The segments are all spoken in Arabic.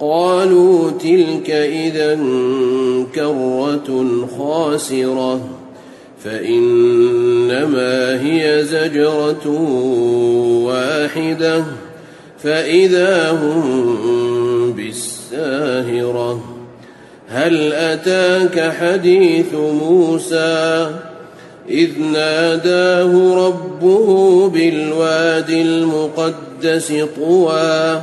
قالوا تلك إذا كرة خاسرة فإنما هي زجرة واحدة فإذا هم بالساهرة. هل أتاك حديث موسى؟ إذ ناداه ربه بالواد المقدس طوى.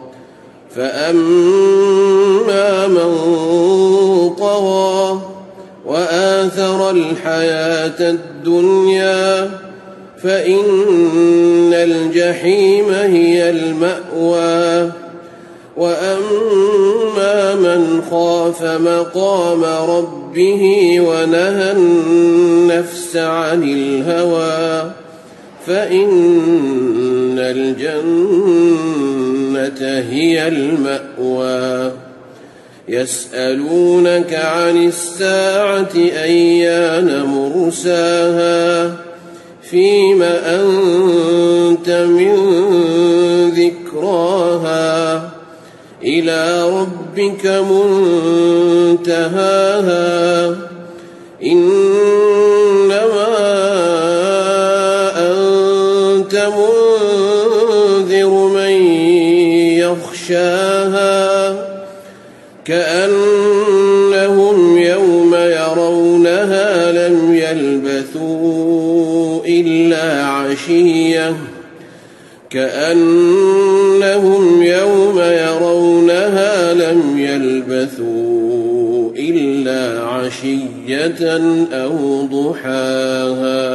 فأما من طغى وآثر الحياة الدنيا فإن الجحيم هي المأوى وأما من خاف مقام ربه ونهى النفس عن الهوى فإن الجنة هي المأوى. يسألونك عن الساعة أيان مرساها. فيم أنت من ذكراها. إلى ربك منتهاها. إنما يخشاها كأنهم يوم يرونها لم يلبثوا إلا عشية كأنهم يوم يرونها لم يلبثوا إلا عشية أو ضحاها